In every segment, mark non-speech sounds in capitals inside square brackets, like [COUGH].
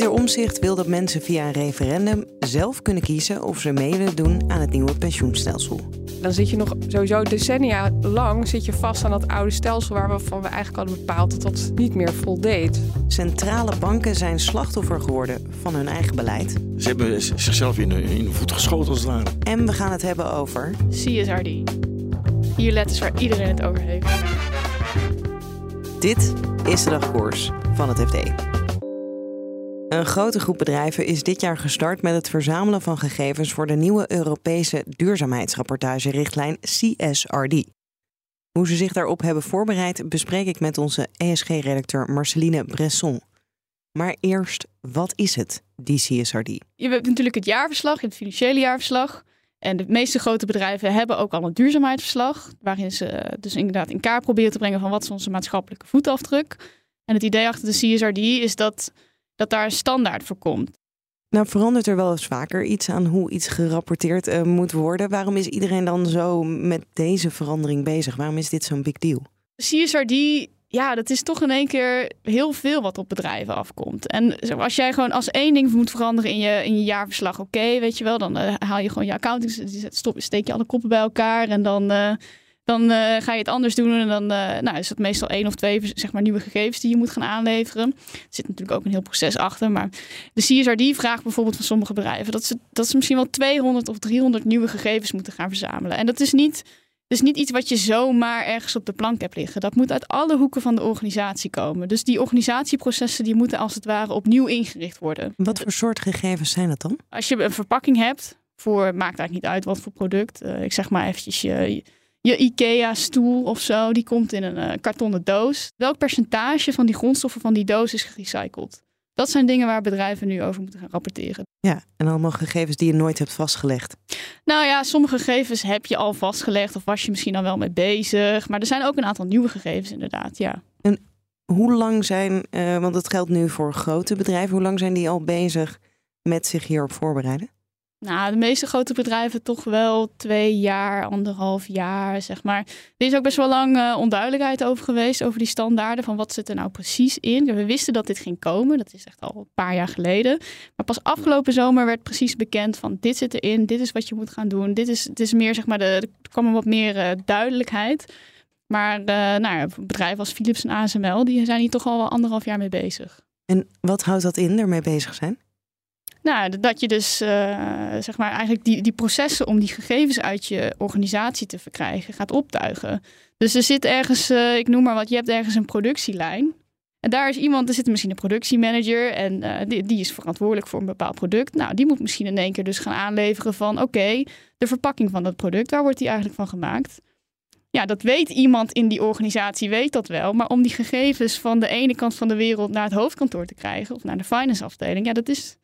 Pieter Omzicht wil dat mensen via een referendum zelf kunnen kiezen of ze mee willen doen aan het nieuwe pensioenstelsel. Dan zit je nog sowieso decennia lang zit je vast aan dat oude stelsel waarvan we eigenlijk hadden bepaald dat dat niet meer voldeed. Centrale banken zijn slachtoffer geworden van hun eigen beleid. Ze hebben zichzelf in de, in de voet geschoten als het ware. En we gaan het hebben over CSRD. Hier letters waar iedereen het over heeft. Dit is de dagkoers van het FD. Een grote groep bedrijven is dit jaar gestart met het verzamelen van gegevens voor de nieuwe Europese duurzaamheidsrapportage-richtlijn CSRD. Hoe ze zich daarop hebben voorbereid, bespreek ik met onze ESG-redacteur Marceline Bresson. Maar eerst, wat is het, die CSRD? Je hebt natuurlijk het jaarverslag, het financiële jaarverslag. En de meeste grote bedrijven hebben ook al een duurzaamheidsverslag, waarin ze dus inderdaad in kaart proberen te brengen van wat is onze maatschappelijke voetafdruk. En het idee achter de CSRD is dat dat daar een standaard voor komt. Nou, verandert er wel eens vaker iets aan hoe iets gerapporteerd uh, moet worden. Waarom is iedereen dan zo met deze verandering bezig? Waarom is dit zo'n big deal? CSRD, ja, dat is toch in één keer heel veel wat op bedrijven afkomt. En als jij gewoon als één ding moet veranderen in je, in je jaarverslag, oké, weet je wel, dan uh, haal je gewoon je accounting, stop, steek je alle koppen bij elkaar en dan. Uh, dan uh, ga je het anders doen en dan uh, nou, is het meestal één of twee zeg maar, nieuwe gegevens die je moet gaan aanleveren. Er zit natuurlijk ook een heel proces achter. Maar de CSRD vraagt bijvoorbeeld van sommige bedrijven dat ze, dat ze misschien wel 200 of 300 nieuwe gegevens moeten gaan verzamelen. En dat is niet, is niet iets wat je zomaar ergens op de plank hebt liggen. Dat moet uit alle hoeken van de organisatie komen. Dus die organisatieprocessen die moeten als het ware opnieuw ingericht worden. Wat voor soort gegevens zijn dat dan? Als je een verpakking hebt, voor, maakt eigenlijk niet uit wat voor product. Uh, ik zeg maar eventjes je je IKEA-stoel of zo, die komt in een uh, kartonnen doos. Welk percentage van die grondstoffen van die doos is gerecycled? Dat zijn dingen waar bedrijven nu over moeten gaan rapporteren. Ja, en allemaal gegevens die je nooit hebt vastgelegd. Nou ja, sommige gegevens heb je al vastgelegd of was je misschien al wel mee bezig. Maar er zijn ook een aantal nieuwe gegevens inderdaad, ja. En hoe lang zijn, uh, want dat geldt nu voor grote bedrijven, hoe lang zijn die al bezig met zich hierop voorbereiden? Nou, de meeste grote bedrijven toch wel twee jaar, anderhalf jaar, zeg maar. Er is ook best wel lang uh, onduidelijkheid over geweest, over die standaarden, van wat zit er nou precies in. We wisten dat dit ging komen, dat is echt al een paar jaar geleden. Maar pas afgelopen zomer werd precies bekend van dit zit erin, dit is wat je moet gaan doen. Dit is, dit is meer, zeg maar, de, er kwam wat meer uh, duidelijkheid. Maar uh, nou, bedrijven als Philips en ASML, die zijn hier toch al wel anderhalf jaar mee bezig. En wat houdt dat in, ermee bezig zijn? Nou, dat je dus uh, zeg maar eigenlijk die, die processen om die gegevens uit je organisatie te verkrijgen gaat optuigen. Dus er zit ergens, uh, ik noem maar wat, je hebt ergens een productielijn. En daar is iemand, er zit misschien een productiemanager en uh, die, die, is verantwoordelijk voor een bepaald product. Nou, die moet misschien in één keer dus gaan aanleveren van oké, de verpakking van dat product, waar wordt die eigenlijk van gemaakt? Ja, dat weet iemand in die organisatie, weet dat wel. Maar om die gegevens van de ene kant van de wereld naar het hoofdkantoor te krijgen of naar de finance afdeling, ja, dat is,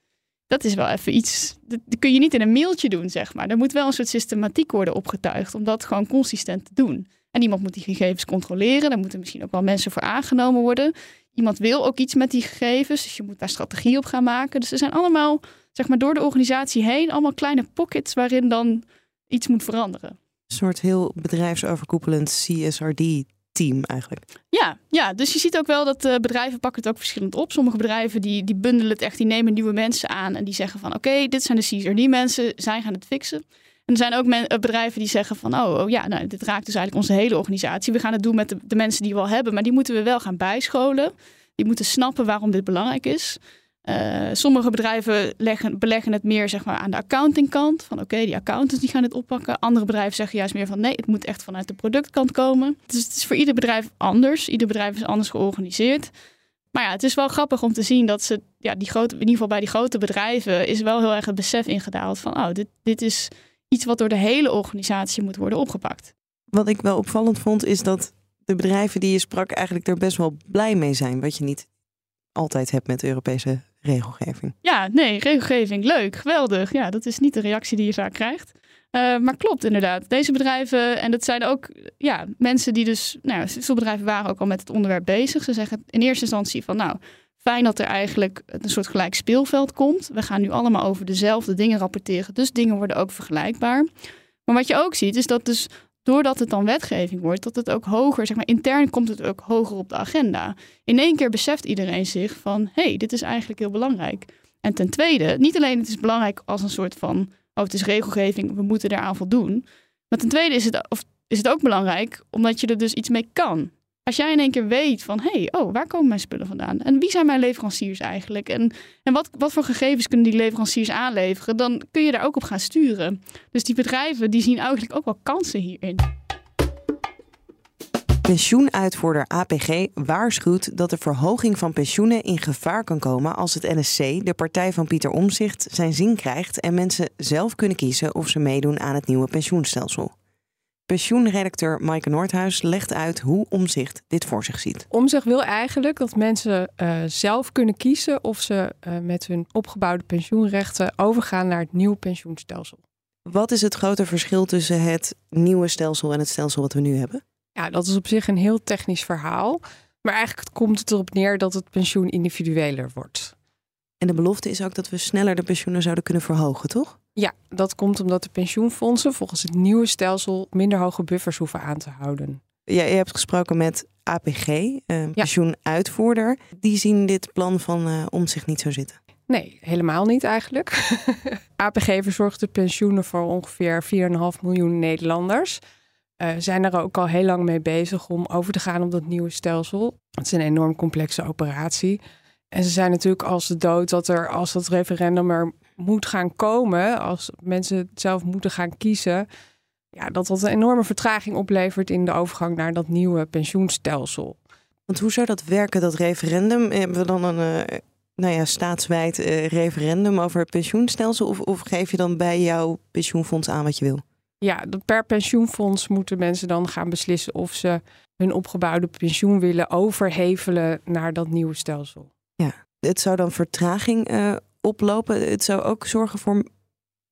dat is wel even iets. Dat kun je niet in een mailtje doen, zeg maar. Er moet wel een soort systematiek worden opgetuigd om dat gewoon consistent te doen. En iemand moet die gegevens controleren. Daar moeten misschien ook wel mensen voor aangenomen worden. Iemand wil ook iets met die gegevens, dus je moet daar strategie op gaan maken. Dus er zijn allemaal, zeg maar, door de organisatie heen, allemaal kleine pockets waarin dan iets moet veranderen. Een soort heel bedrijfsoverkoepelend CSRD team eigenlijk. Ja, ja, dus je ziet ook wel dat uh, bedrijven pakken het ook verschillend op. Sommige bedrijven die, die bundelen het echt, die nemen nieuwe mensen aan en die zeggen van oké, dit zijn de CSRD mensen, zij gaan het fixen. En er zijn ook uh, bedrijven die zeggen van oh, oh, ja, nou, dit raakt dus eigenlijk onze hele organisatie. We gaan het doen met de, de mensen die we al hebben, maar die moeten we wel gaan bijscholen. Die moeten snappen waarom dit belangrijk is. Uh, sommige bedrijven leggen, beleggen het meer zeg maar, aan de accountingkant. Van oké, die accountants die gaan het oppakken. Andere bedrijven zeggen juist meer van nee, het moet echt vanuit de productkant komen. Dus het is voor ieder bedrijf anders. Ieder bedrijf is anders georganiseerd. Maar ja, het is wel grappig om te zien dat ze, ja, die grote, in ieder geval bij die grote bedrijven, is wel heel erg het besef ingedaald van oh, dit, dit is iets wat door de hele organisatie moet worden opgepakt. Wat ik wel opvallend vond, is dat de bedrijven die je sprak eigenlijk er best wel blij mee zijn. Wat je niet altijd hebt met Europese regelgeving. Ja, nee, regelgeving, leuk, geweldig. Ja, dat is niet de reactie die je vaak krijgt. Uh, maar klopt inderdaad. Deze bedrijven, en dat zijn ook ja, mensen die dus, nou, veel bedrijven waren ook al met het onderwerp bezig. Ze zeggen in eerste instantie van, nou, fijn dat er eigenlijk een soort gelijk speelveld komt. We gaan nu allemaal over dezelfde dingen rapporteren, dus dingen worden ook vergelijkbaar. Maar wat je ook ziet, is dat dus doordat het dan wetgeving wordt, dat het ook hoger, zeg maar intern komt het ook hoger op de agenda. In één keer beseft iedereen zich van, hé, hey, dit is eigenlijk heel belangrijk. En ten tweede, niet alleen het is belangrijk als een soort van, oh, het is regelgeving, we moeten daaraan voldoen. Maar ten tweede is het, of is het ook belangrijk omdat je er dus iets mee kan. Als jij in één keer weet van, hé, hey, oh, waar komen mijn spullen vandaan? En wie zijn mijn leveranciers eigenlijk? En, en wat, wat voor gegevens kunnen die leveranciers aanleveren? Dan kun je daar ook op gaan sturen. Dus die bedrijven, die zien eigenlijk ook wel kansen hierin. Pensioenuitvoerder APG waarschuwt dat de verhoging van pensioenen in gevaar kan komen als het NSC, de partij van Pieter Omzicht, zijn zin krijgt en mensen zelf kunnen kiezen of ze meedoen aan het nieuwe pensioenstelsel. Pensioenredacteur Maaike Noordhuis legt uit hoe Omzicht dit voor zich ziet. Omzicht wil eigenlijk dat mensen uh, zelf kunnen kiezen of ze uh, met hun opgebouwde pensioenrechten overgaan naar het nieuwe pensioenstelsel. Wat is het grote verschil tussen het nieuwe stelsel en het stelsel wat we nu hebben? Ja, dat is op zich een heel technisch verhaal. Maar eigenlijk komt het erop neer dat het pensioen individueler wordt. En de belofte is ook dat we sneller de pensioenen zouden kunnen verhogen, toch? Ja, dat komt omdat de pensioenfondsen volgens het nieuwe stelsel minder hoge buffers hoeven aan te houden. Ja, je hebt gesproken met APG, een eh, pensioenuitvoerder. Die zien dit plan van uh, om zich niet zo zitten. Nee, helemaal niet eigenlijk. [LAUGHS] APG verzorgt de pensioenen voor ongeveer 4,5 miljoen Nederlanders. Uh, zijn er ook al heel lang mee bezig om over te gaan op dat nieuwe stelsel. Het is een enorm complexe operatie. En ze zijn natuurlijk als de dood dat er, als dat referendum er moet gaan komen, als mensen zelf moeten gaan kiezen, ja, dat dat een enorme vertraging oplevert in de overgang naar dat nieuwe pensioenstelsel. Want hoe zou dat werken, dat referendum? Hebben we dan een uh, nou ja, staatswijd uh, referendum over het pensioenstelsel? Of, of geef je dan bij jouw pensioenfonds aan wat je wil? Ja, per pensioenfonds moeten mensen dan gaan beslissen of ze hun opgebouwde pensioen willen overhevelen naar dat nieuwe stelsel. Het zou dan vertraging uh, oplopen. Het zou ook zorgen voor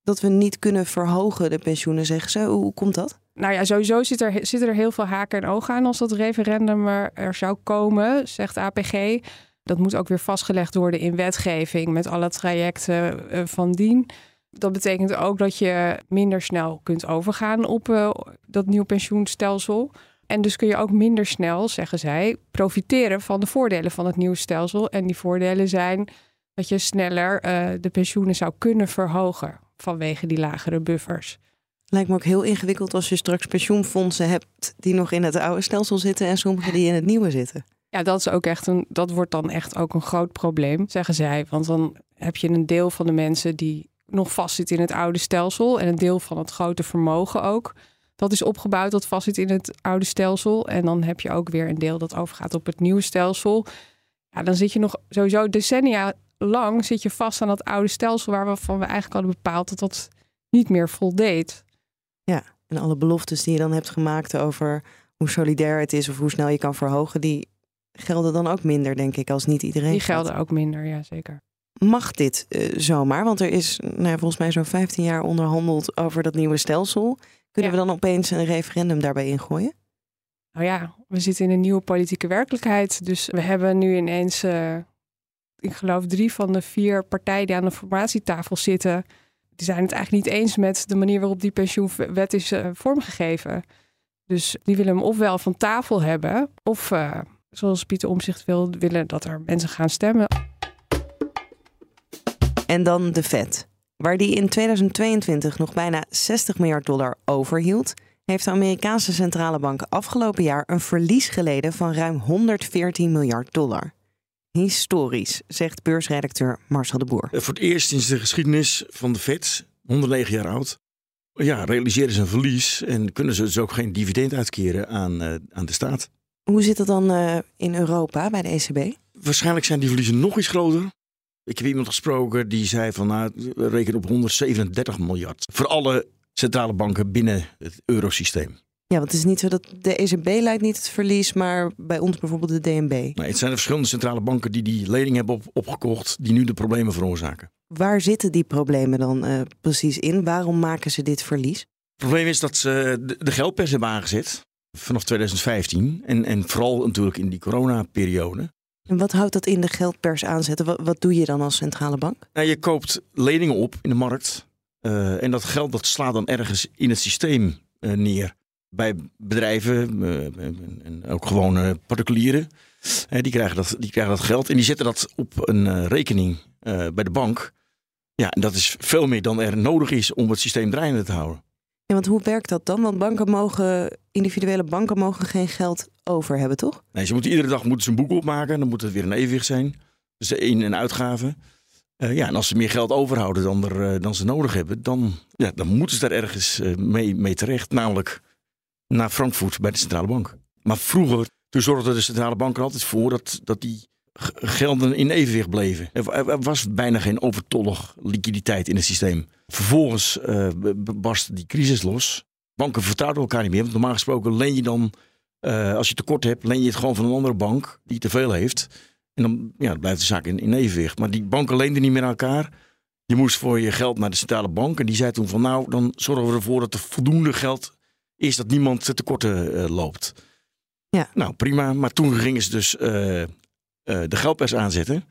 dat we niet kunnen verhogen de pensioenen, zeggen ze. Hoe komt dat? Nou ja, sowieso zit er, zitten er heel veel haken en ogen aan als dat referendum er, zou komen, zegt APG. Dat moet ook weer vastgelegd worden in wetgeving met alle trajecten uh, van dien. Dat betekent ook dat je minder snel kunt overgaan op uh, dat nieuw pensioenstelsel. En dus kun je ook minder snel, zeggen zij, profiteren van de voordelen van het nieuwe stelsel. En die voordelen zijn dat je sneller uh, de pensioenen zou kunnen verhogen vanwege die lagere buffers. Lijkt me ook heel ingewikkeld als je straks pensioenfondsen hebt die nog in het oude stelsel zitten en sommige die in het nieuwe zitten. Ja, dat is ook echt een, dat wordt dan echt ook een groot probleem, zeggen zij. Want dan heb je een deel van de mensen die nog vastzit in het oude stelsel en een deel van het grote vermogen ook. Dat is opgebouwd dat vastzit in het oude stelsel. En dan heb je ook weer een deel dat overgaat op het nieuwe stelsel. Ja, dan zit je nog sowieso decennia lang zit je vast aan dat oude stelsel waarvan we eigenlijk hadden bepaald dat dat niet meer voldeed. Ja, en alle beloftes die je dan hebt gemaakt over hoe solidair het is of hoe snel je kan verhogen, die gelden dan ook minder, denk ik, als niet iedereen. Die gelden ook minder, ja zeker. Mag dit uh, zomaar? Want er is nou, volgens mij zo'n 15 jaar onderhandeld over dat nieuwe stelsel. Kunnen we dan opeens een referendum daarbij ingooien? Nou ja, we zitten in een nieuwe politieke werkelijkheid. Dus we hebben nu ineens, uh, ik geloof, drie van de vier partijen die aan de formatietafel zitten. Die zijn het eigenlijk niet eens met de manier waarop die pensioenwet is uh, vormgegeven. Dus die willen hem ofwel van tafel hebben, of uh, zoals Pieter Omzicht wil, willen dat er mensen gaan stemmen. En dan de Fed. Waar die in 2022 nog bijna 60 miljard dollar overhield, heeft de Amerikaanse centrale bank afgelopen jaar een verlies geleden van ruim 114 miljard dollar. Historisch, zegt beursredacteur Marcel de Boer. Eh, voor het eerst in de geschiedenis van de Fed, 109 jaar oud, ja, realiseren ze een verlies en kunnen ze dus ook geen dividend uitkeren aan, uh, aan de staat. Hoe zit het dan uh, in Europa bij de ECB? Waarschijnlijk zijn die verliezen nog iets groter. Ik heb iemand gesproken die zei van nou, we rekenen op 137 miljard. Voor alle centrale banken binnen het eurosysteem. Ja, want het is niet zo dat de ECB leidt niet het verlies, maar bij ons bijvoorbeeld de DNB. Nee, het zijn de verschillende centrale banken die die lening hebben op, opgekocht, die nu de problemen veroorzaken. Waar zitten die problemen dan uh, precies in? Waarom maken ze dit verlies? Het probleem is dat ze de, de geldpers hebben aangezet vanaf 2015 en, en vooral natuurlijk in die coronaperiode. En wat houdt dat in de geldpers aanzetten? Wat, wat doe je dan als centrale bank? Nou, je koopt leningen op in de markt uh, en dat geld dat slaat dan ergens in het systeem uh, neer bij bedrijven uh, en ook gewone particulieren. die, krijgen dat, die krijgen dat geld en die zetten dat op een rekening bij de bank. Ja, en dat is veel meer dan er nodig is om het systeem draaiende te houden. Ja, want hoe werkt dat dan? Want banken mogen, individuele banken mogen geen geld over hebben, toch? Nee, ze moeten iedere dag moeten ze een boek opmaken. Dan moet het weer een evenwicht zijn. Dus in- en uitgaven. Uh, ja, en als ze meer geld overhouden dan, er, uh, dan ze nodig hebben, dan, ja, dan moeten ze daar ergens uh, mee, mee terecht. Namelijk naar Frankfurt bij de centrale bank. Maar vroeger, toen zorgde de centrale bank er altijd voor dat, dat die gelden in evenwicht bleven. Er was bijna geen overtollig liquiditeit in het systeem. Vervolgens uh, barstte die crisis los. Banken vertrouwden elkaar niet meer. Want normaal gesproken leen je dan, uh, als je tekort hebt, leen je het gewoon van een andere bank die te veel heeft. En dan ja, blijft de zaak in, in evenwicht. Maar die banken leenden niet meer aan elkaar. Je moest voor je geld naar de centrale bank. En die zei toen van nou, dan zorgen we ervoor dat er voldoende geld is dat niemand tekorten uh, loopt. Ja. Nou, prima. Maar toen gingen ze dus uh, de geldpers aanzetten,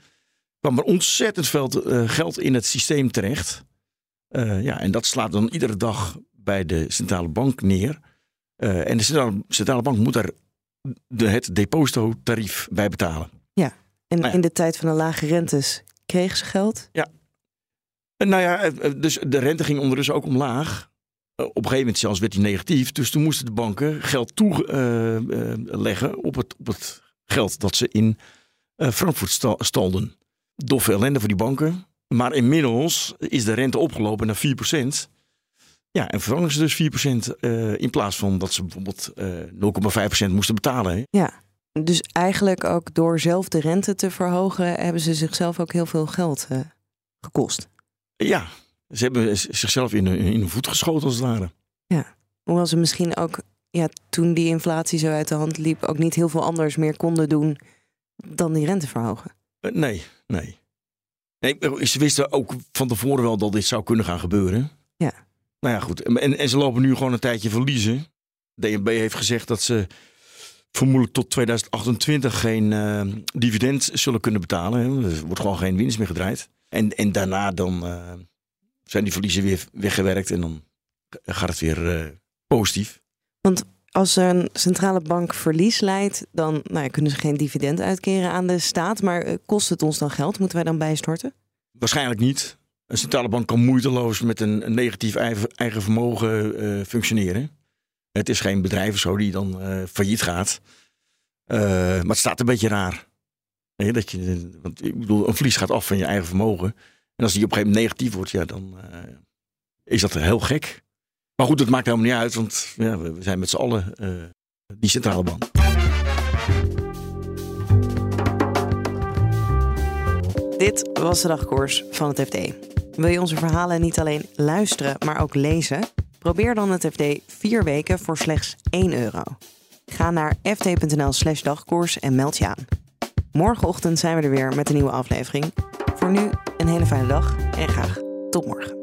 kwam er ontzettend veel uh, geld in het systeem terecht. Uh, ja, en dat slaat dan iedere dag bij de centrale bank neer. en de centrale, centrale, bank moet daar de, het depositotarief bij betalen. Ja, en nou ja. in de tijd van de lage rentes kregen ze geld? Ja. Nou ja, dus de rente ging ondertussen ook omlaag. Op een gegeven moment zelfs werd die negatief. Dus toen moesten de banken geld toeleggen op het, op het geld dat ze in uh, Frankfurt stalden. Doffe ellende voor die banken. Maar inmiddels is de rente opgelopen naar 4%. Ja, en vervangen ze dus 4% uh, in plaats van dat ze bijvoorbeeld uh, 0,5% moesten betalen. Hè? Ja, dus eigenlijk ook door zelf de rente te verhogen, hebben ze zichzelf ook heel veel geld uh, gekost. Ja, ze hebben zichzelf in, in hun voet geschoten als het ware. Ja, hoewel ze misschien ook ja, toen die inflatie zo uit de hand liep, ook niet heel veel anders meer konden doen dan die rente verhogen? Uh, nee, nee. Nee, ze wisten ook van tevoren wel dat dit zou kunnen gaan gebeuren. Ja. Nou ja, goed. En, en ze lopen nu gewoon een tijdje verliezen. DNB heeft gezegd dat ze vermoedelijk tot 2028 geen uh, dividend zullen kunnen betalen. Er wordt gewoon geen winst meer gedraaid. En, en daarna dan uh, zijn die verliezen weer weggewerkt en dan gaat het weer uh, positief. Want als een centrale bank verlies leidt, dan nou kunnen ze geen dividend uitkeren aan de staat. Maar uh, kost het ons dan geld? Moeten wij dan bijstorten? Waarschijnlijk niet. Een centrale bank kan moeiteloos met een, negatief eigen, vermogen uh, functioneren. Het is geen bedrijf of zo die dan uh, failliet gaat. maar het staat een beetje raar. Dat je, want ik bedoel, een verlies gaat af van je eigen vermogen. En als die op een gegeven moment negatief wordt, ja, dan is dat heel gek. Maar goed, dat maakt helemaal niet uit, want ja, we zijn met z'n allen uh, die centrale bank. Dit was de dagkoers van het FD. Wil je onze verhalen niet alleen luisteren, maar ook lezen? Probeer dan het FD vier weken voor slechts 1 euro. Ga naar ft.nl/slash dagkoers en meld je aan. Morgenochtend zijn we er weer met een nieuwe aflevering. Voor nu een hele fijne dag en graag tot morgen.